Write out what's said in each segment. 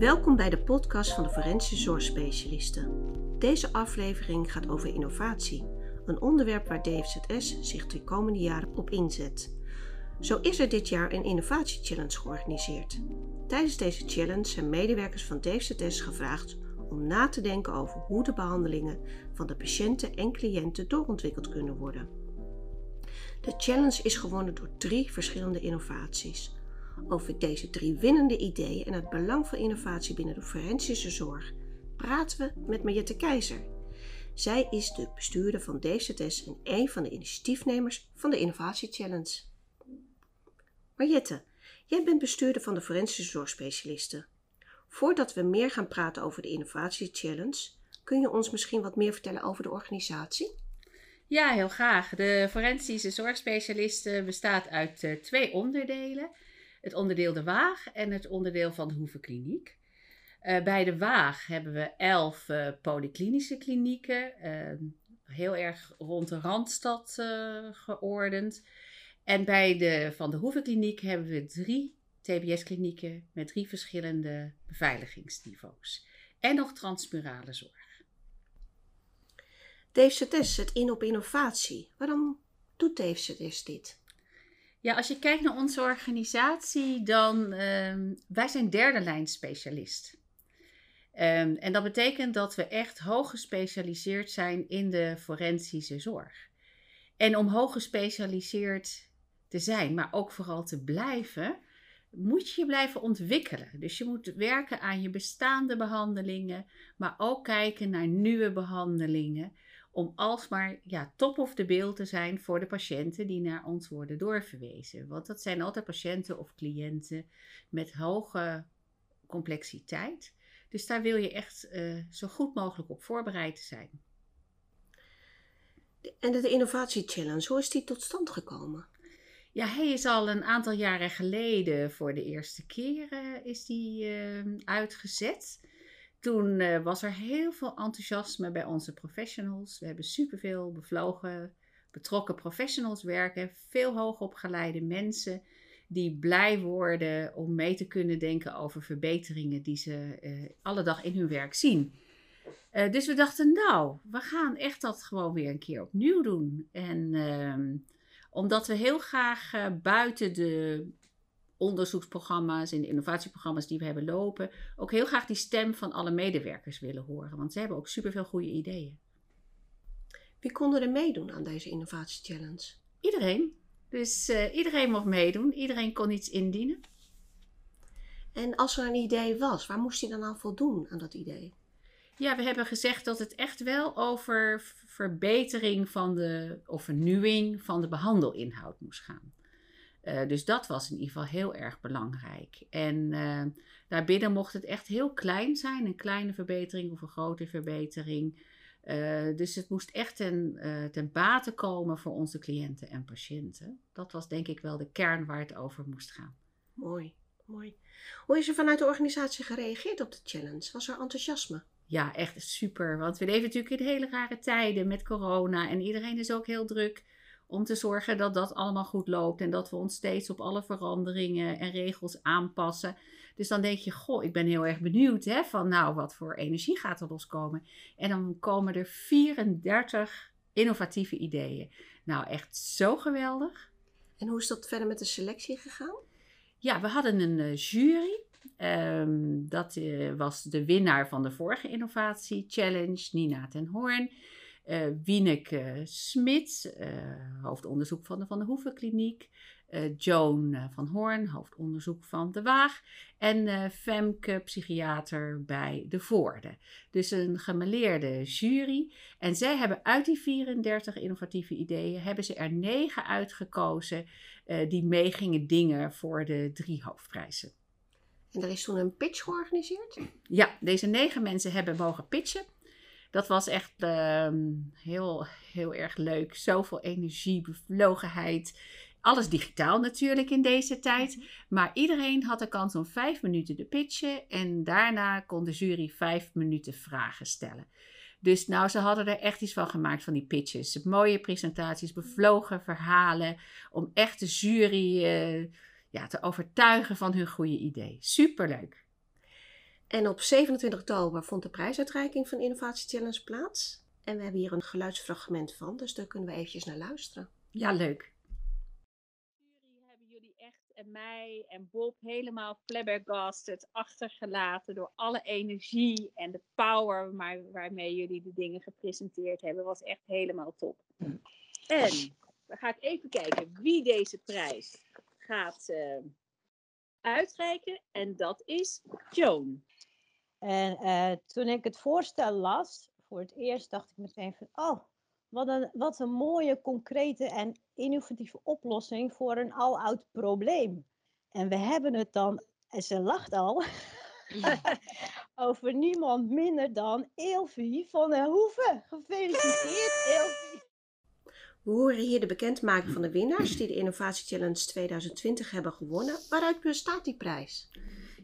Welkom bij de podcast van de Forensische Zorgspecialisten. Deze aflevering gaat over innovatie, een onderwerp waar DFZS zich de komende jaren op inzet. Zo is er dit jaar een innovatiechallenge georganiseerd. Tijdens deze challenge zijn medewerkers van DFZS gevraagd om na te denken over hoe de behandelingen van de patiënten en cliënten doorontwikkeld kunnen worden. De challenge is gewonnen door drie verschillende innovaties. Over deze drie winnende ideeën en het belang van innovatie binnen de forensische zorg praten we met Mariette Keizer. Zij is de bestuurder van DZS en een van de initiatiefnemers van de Innovatie Challenge. Mariette, jij bent bestuurder van de Forensische Zorgspecialisten. Voordat we meer gaan praten over de Innovatie Challenge, kun je ons misschien wat meer vertellen over de organisatie? Ja, heel graag. De Forensische Zorgspecialisten bestaat uit uh, twee onderdelen het onderdeel De Waag en het onderdeel van de Hoevenkliniek. Uh, bij De Waag hebben we elf uh, polyklinische klinieken, uh, heel erg rond de Randstad geordend. En bij de Van de Hoevenkliniek hebben we drie TBS-klinieken met drie verschillende beveiligingsniveaus. En nog transmurale zorg. DFZS zet in op innovatie. Waarom doet DFZS dit? Ja, als je kijkt naar onze organisatie, dan uh, wij zijn derde lijn specialist. Um, en dat betekent dat we echt hoog gespecialiseerd zijn in de forensische zorg. En om hoog gespecialiseerd te zijn, maar ook vooral te blijven, moet je je blijven ontwikkelen. Dus je moet werken aan je bestaande behandelingen, maar ook kijken naar nieuwe behandelingen om alsmaar ja, top of the bill te zijn voor de patiënten die naar ons worden doorverwezen. Want dat zijn altijd patiënten of cliënten met hoge complexiteit. Dus daar wil je echt uh, zo goed mogelijk op voorbereid zijn. En de Innovatie Challenge, hoe is die tot stand gekomen? Ja, hij is al een aantal jaren geleden voor de eerste keer uh, is die, uh, uitgezet. Toen uh, was er heel veel enthousiasme bij onze professionals. We hebben superveel bevlogen, betrokken professionals werken. Veel hoogopgeleide mensen die blij worden om mee te kunnen denken over verbeteringen die ze uh, alle dag in hun werk zien. Uh, dus we dachten, nou, we gaan echt dat gewoon weer een keer opnieuw doen. En ehm, omdat we heel graag buiten de onderzoeksprogramma's en de innovatieprogramma's die we hebben lopen, ook heel graag die stem van alle medewerkers willen horen. Want ze hebben ook superveel goede ideeën. Wie konden er meedoen aan deze innovatiechallenge? Iedereen. Dus uh, iedereen mocht meedoen. Iedereen kon iets indienen. En als er een idee was, waar moest hij dan aan voldoen aan dat idee? Ja, we hebben gezegd dat het echt wel over verbetering van de, of vernieuwing van de behandelinhoud moest gaan. Uh, dus dat was in ieder geval heel erg belangrijk. En uh, daarbinnen mocht het echt heel klein zijn, een kleine verbetering of een grote verbetering. Uh, dus het moest echt ten, ten bate komen voor onze cliënten en patiënten. Dat was denk ik wel de kern waar het over moest gaan. Mooi, mooi. Hoe is er vanuit de organisatie gereageerd op de challenge? Was er enthousiasme? Ja, echt super. Want we leven natuurlijk in hele rare tijden met corona en iedereen is ook heel druk om te zorgen dat dat allemaal goed loopt en dat we ons steeds op alle veranderingen en regels aanpassen. Dus dan denk je, goh, ik ben heel erg benieuwd hè, van nou, wat voor energie gaat er loskomen. En dan komen er 34 innovatieve ideeën. Nou, echt zo geweldig. En hoe is dat verder met de selectie gegaan? Ja, we hadden een uh, jury. Um, dat uh, was de winnaar van de vorige Innovatie Challenge, Nina ten Hoorn uh, Wieneke Smit, uh, hoofdonderzoek van de Van de Hoeven Kliniek. Uh, Joan van Hoorn, hoofdonderzoek van De Waag. En Femke, psychiater bij De Voorde. Dus een gemeleerde jury. En zij hebben uit die 34 innovatieve ideeën, hebben ze er negen uitgekozen die meegingen dingen voor de drie hoofdprijzen. En er is toen een pitch georganiseerd? Ja, deze negen mensen hebben mogen pitchen dat was echt uh, heel, heel erg leuk. Zoveel energie, bevlogenheid. Alles digitaal natuurlijk in deze tijd. Mhm. Maar iedereen had de kans om vijf minuten te pitchen. En daarna kon de jury vijf minuten vragen stellen. Dus nou, ze hadden er echt iets van gemaakt van die pitches. Mooie presentaties, bevlogen verhalen. Om echt de jury uh, ja, te overtuigen van hun goede idee. Superleuk. En op 27 oktober vond de prijsuitreiking van Innovatie Challenge plaats. En we hebben hier een geluidsfragment van, dus daar kunnen we eventjes naar luisteren. Ja, leuk. Jullie hebben jullie echt en mij en Bob helemaal flabbergasted achtergelaten door alle energie en de power waarmee jullie de dingen gepresenteerd hebben. Was echt helemaal top. En dan ga ik even kijken wie deze prijs gaat uh, uitreiken. En dat is Joan. En uh, toen ik het voorstel las, voor het eerst dacht ik meteen van, oh, wat een, wat een mooie, concrete en innovatieve oplossing voor een aloud probleem. En we hebben het dan, en ze lacht al, over niemand minder dan Elfie van der Hoeven. Gefeliciteerd, Elfie! We horen hier de bekendmaking van de winnaars die de Innovatie Challenge 2020 hebben gewonnen. Waaruit bestaat die prijs?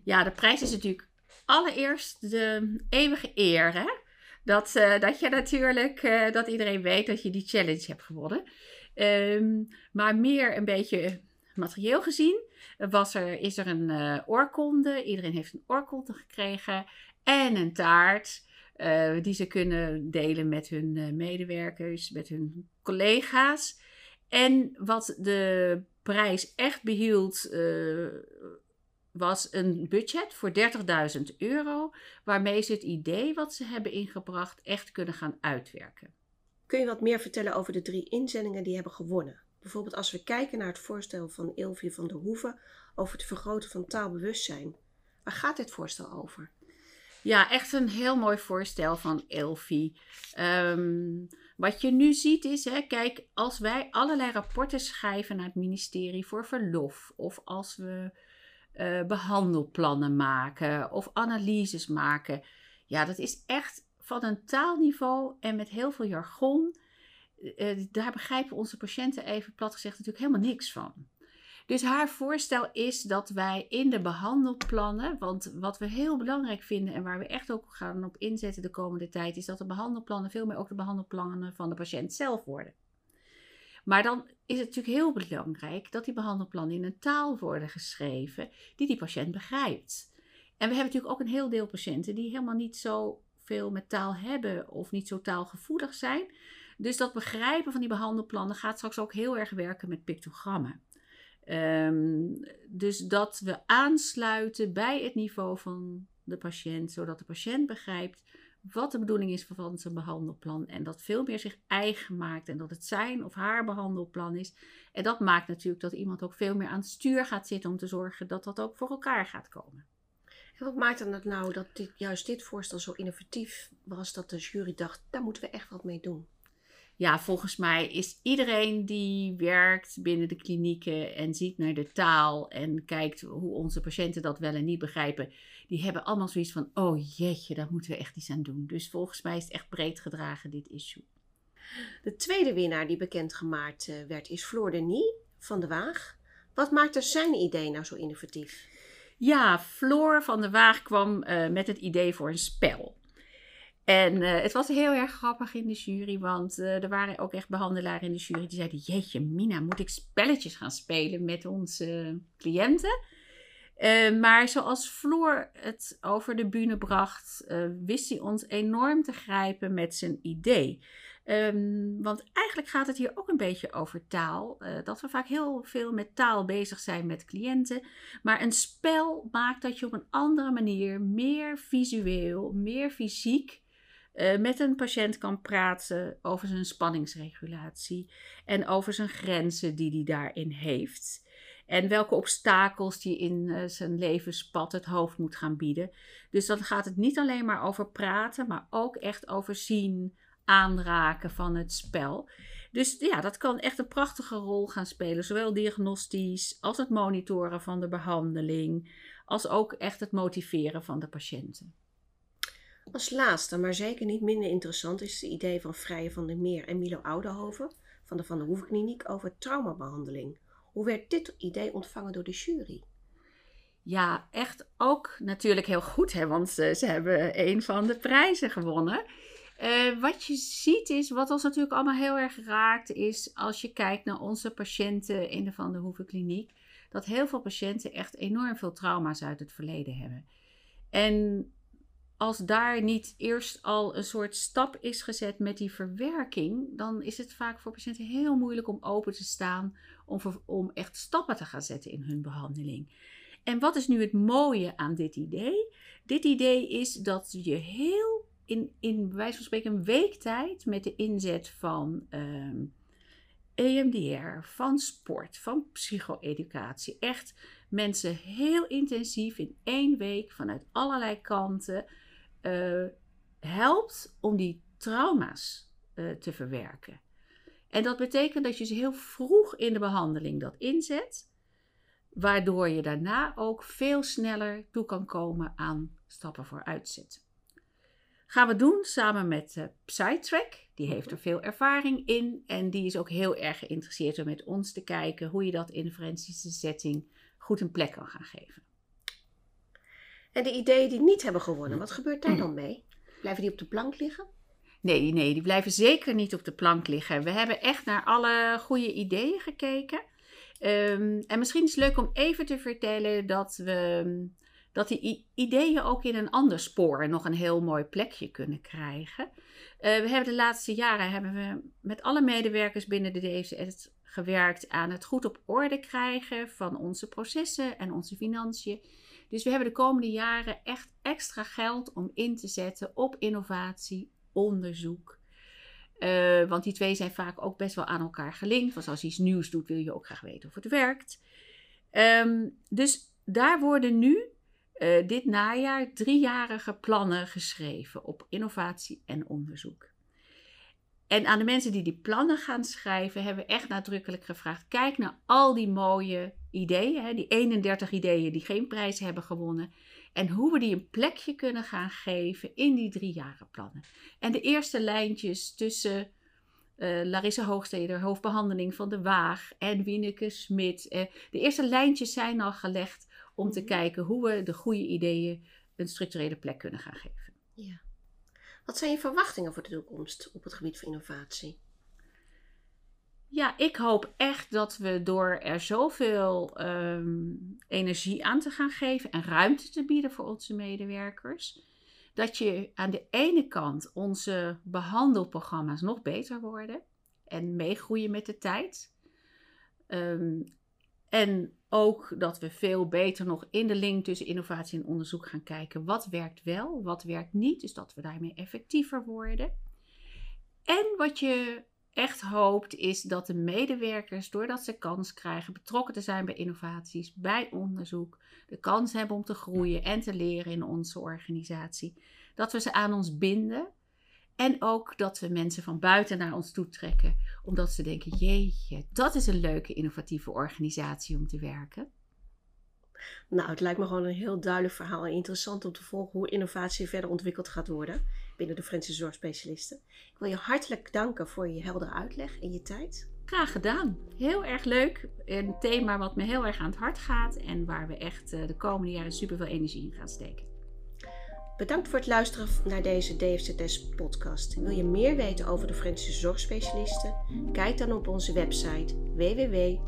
Ja, de prijs is natuurlijk allereerst de eeuwige eer. Hè? Dat, uh, dat je natuurlijk, uh, dat iedereen weet dat je die challenge hebt gewonnen. Um, maar meer een beetje materieel gezien was er, is er een uh, oorkonde. Iedereen heeft een oorkonde gekregen en een taart. Die ze kunnen delen met hun medewerkers, met hun collega's. En wat de prijs echt behield, was een budget voor 30.000 euro, waarmee ze het idee wat ze hebben ingebracht echt kunnen gaan uitwerken. Kun je wat meer vertellen over de drie inzendingen die hebben gewonnen? Bijvoorbeeld als we kijken naar het voorstel van Ilvie van der Hoeven over het vergroten van taalbewustzijn. Waar gaat dit voorstel over? Ja, echt een heel mooi voorstel van Elfie. Um, wat je nu ziet is, hè, kijk, als wij allerlei rapporten schrijven naar het ministerie voor verlof, of als we uh, behandelplannen maken of analyses maken, ja, dat is echt van een taalniveau en met heel veel jargon. Uh, daar begrijpen onze patiënten even plat gezegd natuurlijk helemaal niks van. Dus haar voorstel is dat wij in de behandelplannen, want wat we heel belangrijk vinden en waar we echt ook gaan op inzetten de komende tijd, is dat de behandelplannen veel meer ook de behandelplannen van de patiënt zelf worden. Maar dan is het natuurlijk heel belangrijk dat die behandelplannen in een taal worden geschreven die die patiënt begrijpt. En we hebben natuurlijk ook een heel deel patiënten die helemaal niet zo veel met taal hebben of niet zo taalgevoelig zijn. Dus dat begrijpen van die behandelplannen gaat straks ook heel erg werken met pictogrammen. Um, dus dat we aansluiten bij het niveau van de patiënt, zodat de patiënt begrijpt wat de bedoeling is van zijn behandelplan. En dat veel meer zich eigen maakt en dat het zijn of haar behandelplan is. En dat maakt natuurlijk dat iemand ook veel meer aan het stuur gaat zitten om te zorgen dat dat ook voor elkaar gaat komen. En wat maakt dan het nou dat dit, juist dit voorstel zo innovatief was dat de jury dacht, daar moeten we echt wat mee doen? Ja, volgens mij is iedereen die werkt binnen de klinieken en ziet naar de taal en kijkt hoe onze patiënten dat wel en niet begrijpen, die hebben allemaal zoiets van: oh jeetje, daar moeten we echt iets aan doen. Dus volgens mij is het echt breed gedragen, dit issue. De tweede winnaar die bekendgemaakt uh, werd is Floor Denis van de Waag. Wat maakte zijn idee nou zo innovatief? Ja, Floor van de Waag kwam uh, met het idee voor een spel. En uh, het was heel erg grappig in de jury, want uh, er waren ook echt behandelaren in de jury die zeiden: Jeetje, Mina, moet ik spelletjes gaan spelen met onze cliënten? Uh, maar zoals Floor het over de bühne bracht, wist hij ons enorm te grijpen met zijn idee. Um, want eigenlijk gaat het hier ook een beetje over taal. dat we vaak heel veel met taal bezig zijn met cliënten. Maar een spel maakt dat je op een andere manier, meer visueel, meer fysiek uh, met een patiënt kan praten over zijn spanningsregulatie en over zijn grenzen die hij daarin heeft. En welke obstakels die in uh, zijn levenspad het hoofd moet gaan bieden. Dus dan gaat het niet alleen maar over praten, maar ook echt over zien, aanraken van het spel. Dus ja, dat kan echt een prachtige rol gaan spelen. Zowel diagnostisch als het monitoren van de behandeling, als ook echt het motiveren van de patiënten. Als laatste, maar zeker niet minder interessant, is het idee van Vrije van der Meer en Milo Oudehoven van de Van der Hoeven Kliniek over traumabehandeling. Hoe werd dit idee ontvangen door de jury? Ja, echt ook natuurlijk heel goed, hè, want ze, ze hebben een van de prijzen gewonnen. Uh, wat je ziet is, wat ons natuurlijk allemaal heel erg raakt, is als je kijkt naar onze patiënten in de Van der Hoeven Kliniek, dat heel veel patiënten echt enorm veel trauma's uit het verleden hebben. En als daar niet eerst al een soort stap is gezet met die verwerking, dan is het vaak voor patiënten heel moeilijk om open te staan om, om echt stappen te gaan zetten in hun behandeling. En wat is nu het mooie aan dit idee? Dit idee is dat je heel in, in wijze van spreken een week tijd met de inzet van EMDR, van sport, van psycho-educatie, echt mensen heel intensief in één week vanuit allerlei kanten uh, helpt om die trauma's uh, te verwerken. En dat betekent dat je ze heel vroeg in de behandeling dat inzet, waardoor je daarna ook veel sneller toe kan komen aan stappen voor uitzet. Gaan we doen samen met uh, Psytrack. Die heeft er veel ervaring in en die is ook heel erg geïnteresseerd om met ons te kijken hoe je dat in een forensische setting goed een plek kan gaan geven. En de ideeën die niet hebben gewonnen, wat gebeurt daar dan mee? Blijven die op de plank liggen? Nee, nee, die blijven zeker niet op de plank liggen. We hebben echt naar alle goede ideeën gekeken. Um, en misschien is het leuk om even te vertellen dat we dat die ideeën ook in een ander spoor nog een heel mooi plekje kunnen krijgen. Uh, we hebben de laatste jaren hebben we met alle medewerkers binnen de DFCS gewerkt aan het goed op orde krijgen van onze processen en onze financiën. Dus we hebben de komende jaren echt extra geld om in te zetten op innovatie, onderzoek. Uh, want die twee zijn vaak ook best wel aan elkaar gelinkt. Want als je iets nieuws doet, wil je ook graag weten of het werkt. Um, dus daar worden nu uh, dit najaar driejarige plannen geschreven op innovatie en onderzoek. En aan de mensen die die plannen gaan schrijven, hebben we echt nadrukkelijk gevraagd: kijk naar al die mooie ideeën, hè, die 31 ideeën die geen prijs hebben gewonnen. En hoe we die een plekje kunnen gaan geven in die drie plannen. En de eerste lijntjes tussen uh, Larissa Hoogsteder, hoofdbehandeling van de Waag, en Wieneke Smit. Uh, de eerste lijntjes zijn al gelegd om te mhm. kijken hoe we de goede ideeën een structurele plek kunnen gaan geven. Ja. Wat zijn je verwachtingen voor de toekomst op het gebied van innovatie? Ja, ik hoop echt dat we door er zoveel um, energie aan te gaan geven en ruimte te bieden voor onze medewerkers, dat je aan de ene kant onze behandelprogramma's nog beter worden en meegroeien met de tijd. Um, en ook dat we veel beter nog in de link tussen innovatie en onderzoek gaan kijken. Wat werkt wel, wat werkt niet. Dus dat we daarmee effectiever worden. En wat je echt hoopt is dat de medewerkers, doordat ze kans krijgen betrokken te zijn bij innovaties, bij onderzoek, de kans hebben om te groeien en te leren in onze organisatie, dat we ze aan ons binden. En ook dat we mensen van buiten naar ons toe trekken, omdat ze denken: jeetje, dat is een leuke innovatieve organisatie om te werken. Nou, het lijkt me gewoon een heel duidelijk verhaal en interessant om te volgen hoe innovatie verder ontwikkeld gaat worden binnen de Franse zorgspecialisten. Ik wil je hartelijk danken voor je heldere uitleg en je tijd. Graag gedaan. Heel erg leuk. Een thema wat me heel erg aan het hart gaat en waar we echt eh, de komende jaren super veel energie in gaan steken. Bedankt voor het luisteren naar deze DFZS podcast. Wil je meer weten over de Franse zorgspecialisten? Kijk dan op onze website www.dfzs.nl.